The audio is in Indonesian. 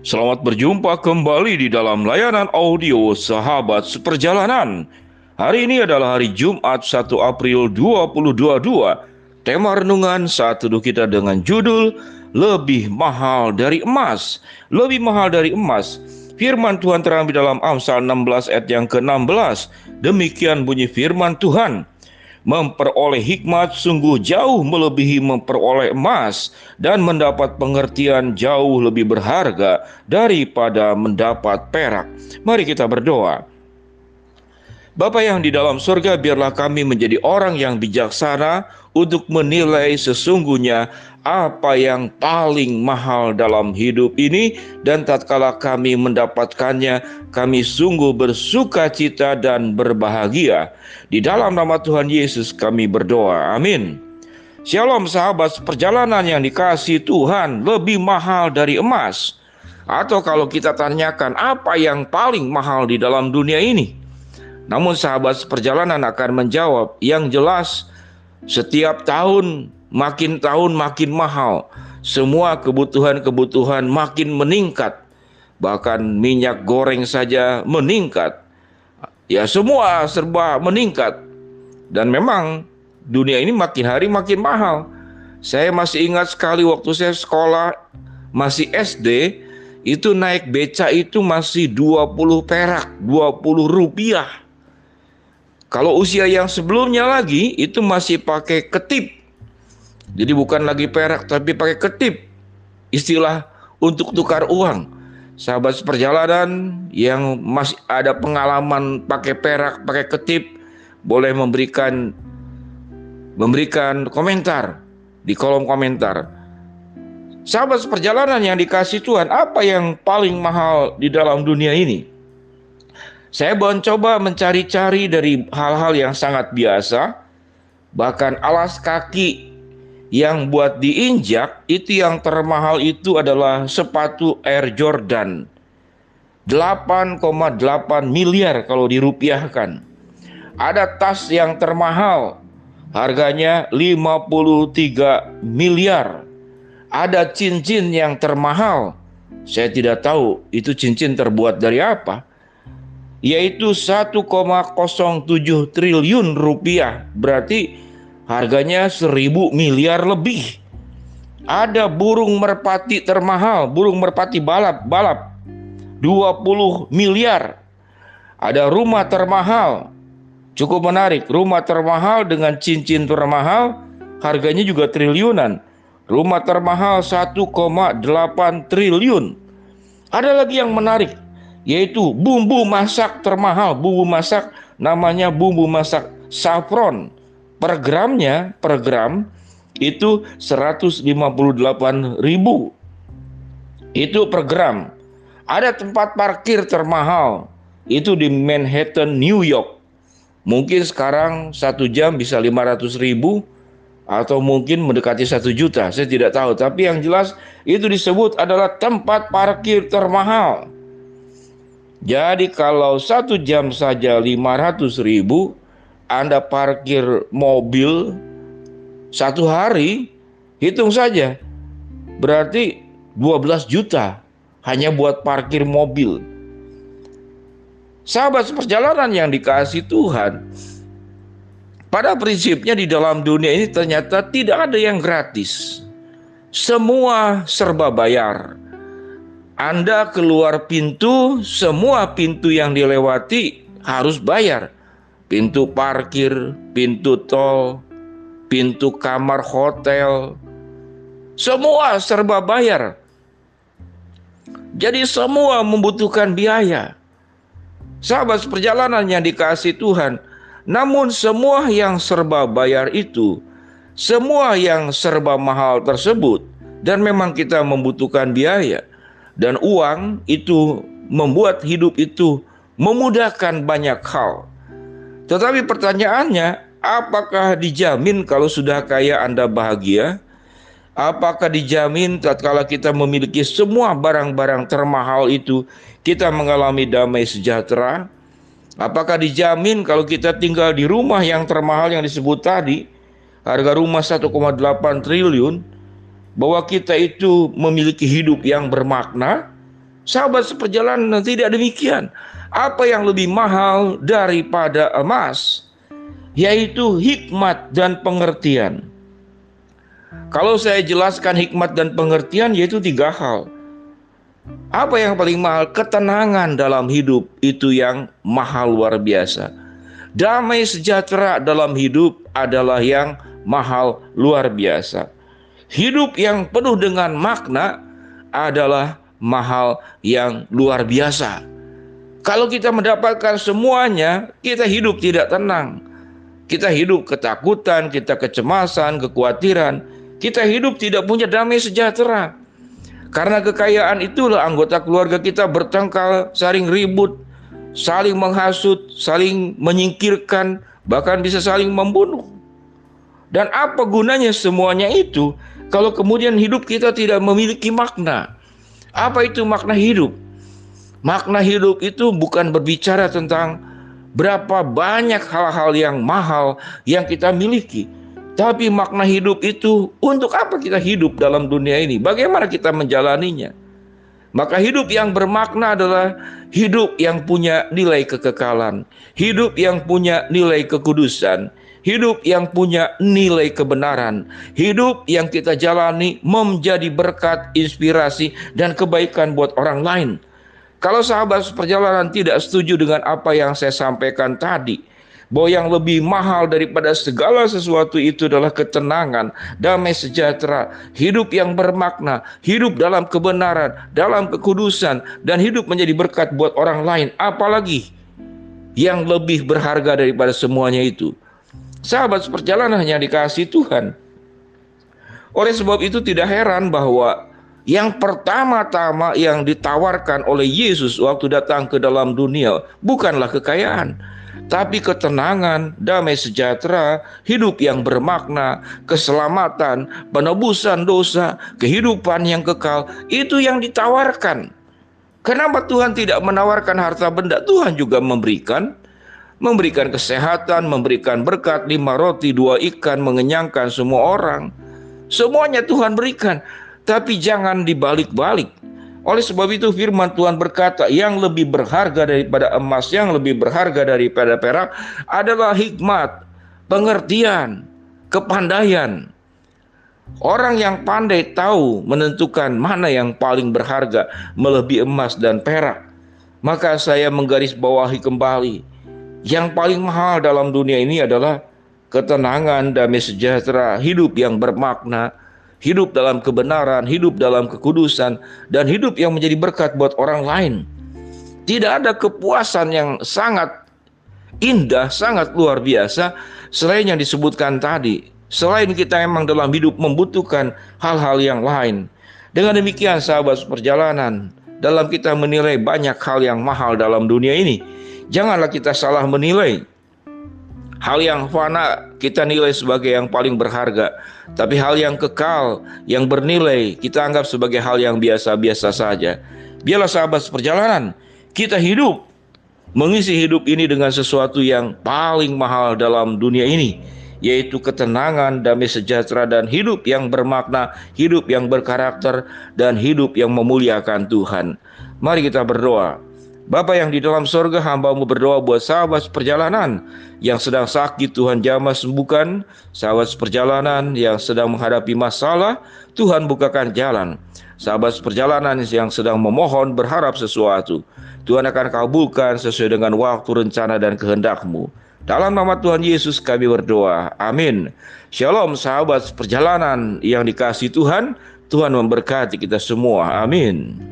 Selamat berjumpa kembali di dalam layanan audio Sahabat Seperjalanan. Hari ini adalah hari Jumat 1 April 2022. Tema renungan saat teduh kita dengan judul Lebih Mahal Dari Emas. Lebih mahal dari emas. Firman Tuhan terambil dalam Amsal 16 ayat yang ke-16. Demikian bunyi firman Tuhan. Memperoleh hikmat sungguh jauh melebihi memperoleh emas, dan mendapat pengertian jauh lebih berharga daripada mendapat perak. Mari kita berdoa. Bapa yang di dalam surga, biarlah kami menjadi orang yang bijaksana untuk menilai sesungguhnya apa yang paling mahal dalam hidup ini dan tatkala kami mendapatkannya kami sungguh bersuka cita dan berbahagia. Di dalam nama Tuhan Yesus kami berdoa amin. Shalom sahabat perjalanan yang dikasih Tuhan lebih mahal dari emas. Atau kalau kita tanyakan apa yang paling mahal di dalam dunia ini? Namun sahabat perjalanan akan menjawab yang jelas. Setiap tahun makin tahun makin mahal. Semua kebutuhan-kebutuhan makin meningkat. Bahkan minyak goreng saja meningkat. Ya semua serba meningkat. Dan memang dunia ini makin hari makin mahal. Saya masih ingat sekali waktu saya sekolah masih SD itu naik beca itu masih 20 perak, 20 rupiah. Kalau usia yang sebelumnya lagi itu masih pakai ketip jadi bukan lagi perak tapi pakai ketip. Istilah untuk tukar uang. Sahabat seperjalanan yang masih ada pengalaman pakai perak, pakai ketip boleh memberikan memberikan komentar di kolom komentar. Sahabat seperjalanan yang dikasih Tuhan, apa yang paling mahal di dalam dunia ini? Saya mencoba mencari-cari dari hal-hal yang sangat biasa, bahkan alas kaki yang buat diinjak itu yang termahal itu adalah sepatu Air Jordan. 8,8 miliar kalau dirupiahkan. Ada tas yang termahal harganya 53 miliar. Ada cincin yang termahal saya tidak tahu itu cincin terbuat dari apa yaitu 1,07 triliun rupiah. Berarti Harganya seribu miliar lebih. Ada burung merpati termahal, burung merpati balap, balap 20 miliar. Ada rumah termahal, cukup menarik. Rumah termahal dengan cincin termahal, harganya juga triliunan. Rumah termahal 1,8 triliun. Ada lagi yang menarik, yaitu bumbu masak termahal. Bumbu masak namanya bumbu masak saffron per gramnya per gram itu 158 ribu. Itu per gram. Ada tempat parkir termahal. Itu di Manhattan New York. Mungkin sekarang satu jam bisa 500 ribu atau mungkin mendekati satu juta. Saya tidak tahu. Tapi yang jelas itu disebut adalah tempat parkir termahal. Jadi kalau satu jam saja 500 ribu anda parkir mobil satu hari, hitung saja. Berarti 12 juta hanya buat parkir mobil. Sahabat seperjalanan yang dikasih Tuhan, pada prinsipnya di dalam dunia ini ternyata tidak ada yang gratis. Semua serba bayar. Anda keluar pintu, semua pintu yang dilewati harus bayar pintu parkir, pintu tol, pintu kamar hotel, semua serba bayar. Jadi semua membutuhkan biaya. Sahabat perjalanan yang dikasih Tuhan, namun semua yang serba bayar itu, semua yang serba mahal tersebut, dan memang kita membutuhkan biaya, dan uang itu membuat hidup itu memudahkan banyak hal. Tetapi pertanyaannya, apakah dijamin kalau sudah kaya Anda bahagia? Apakah dijamin tatkala kita memiliki semua barang-barang termahal itu kita mengalami damai sejahtera? Apakah dijamin kalau kita tinggal di rumah yang termahal yang disebut tadi, harga rumah 1,8 triliun, bahwa kita itu memiliki hidup yang bermakna? Sahabat seperjalanan tidak demikian. Apa yang lebih mahal daripada emas? Yaitu hikmat dan pengertian. Kalau saya jelaskan hikmat dan pengertian yaitu tiga hal. Apa yang paling mahal? Ketenangan dalam hidup itu yang mahal luar biasa. Damai sejahtera dalam hidup adalah yang mahal luar biasa. Hidup yang penuh dengan makna adalah mahal yang luar biasa. Kalau kita mendapatkan semuanya, kita hidup tidak tenang. Kita hidup ketakutan, kita kecemasan, kekhawatiran. Kita hidup tidak punya damai sejahtera. Karena kekayaan itulah anggota keluarga kita bertengkar, saling ribut, saling menghasut, saling menyingkirkan, bahkan bisa saling membunuh. Dan apa gunanya semuanya itu kalau kemudian hidup kita tidak memiliki makna? Apa itu makna hidup? Makna hidup itu bukan berbicara tentang berapa banyak hal-hal yang mahal yang kita miliki. Tapi makna hidup itu untuk apa kita hidup dalam dunia ini? Bagaimana kita menjalaninya? Maka hidup yang bermakna adalah hidup yang punya nilai kekekalan, hidup yang punya nilai kekudusan, hidup yang punya nilai kebenaran, hidup yang kita jalani menjadi berkat, inspirasi, dan kebaikan buat orang lain. Kalau sahabat perjalanan tidak setuju dengan apa yang saya sampaikan tadi, bahwa yang lebih mahal daripada segala sesuatu itu adalah ketenangan, damai sejahtera, hidup yang bermakna, hidup dalam kebenaran, dalam kekudusan, dan hidup menjadi berkat buat orang lain. Apalagi yang lebih berharga daripada semuanya itu. Sahabat seperjalanan yang dikasih Tuhan. Oleh sebab itu tidak heran bahwa yang pertama-tama yang ditawarkan oleh Yesus waktu datang ke dalam dunia bukanlah kekayaan, tapi ketenangan, damai sejahtera, hidup yang bermakna, keselamatan, penebusan dosa, kehidupan yang kekal, itu yang ditawarkan. Kenapa Tuhan tidak menawarkan harta benda? Tuhan juga memberikan, memberikan kesehatan, memberikan berkat, lima roti, dua ikan, mengenyangkan semua orang. Semuanya Tuhan berikan, tapi jangan dibalik-balik. Oleh sebab itu firman Tuhan berkata yang lebih berharga daripada emas, yang lebih berharga daripada perak adalah hikmat, pengertian, kepandaian. Orang yang pandai tahu menentukan mana yang paling berharga melebihi emas dan perak. Maka saya menggarisbawahi kembali yang paling mahal dalam dunia ini adalah ketenangan, damai sejahtera, hidup yang bermakna, hidup dalam kebenaran, hidup dalam kekudusan, dan hidup yang menjadi berkat buat orang lain. Tidak ada kepuasan yang sangat indah, sangat luar biasa selain yang disebutkan tadi. Selain kita memang dalam hidup membutuhkan hal-hal yang lain. Dengan demikian sahabat perjalanan, dalam kita menilai banyak hal yang mahal dalam dunia ini, janganlah kita salah menilai Hal yang fana kita nilai sebagai yang paling berharga, tapi hal yang kekal, yang bernilai kita anggap sebagai hal yang biasa-biasa saja. Biarlah sahabat seperjalanan, kita hidup mengisi hidup ini dengan sesuatu yang paling mahal dalam dunia ini, yaitu ketenangan, damai sejahtera dan hidup yang bermakna, hidup yang berkarakter dan hidup yang memuliakan Tuhan. Mari kita berdoa. Bapak yang di dalam sorga hambamu berdoa buat sahabat perjalanan yang sedang sakit Tuhan jamah sembuhkan Sahabat perjalanan yang sedang menghadapi masalah Tuhan bukakan jalan Sahabat perjalanan yang sedang memohon berharap sesuatu Tuhan akan kabulkan sesuai dengan waktu rencana dan kehendakmu dalam nama Tuhan Yesus kami berdoa. Amin. Shalom sahabat perjalanan yang dikasih Tuhan. Tuhan memberkati kita semua. Amin.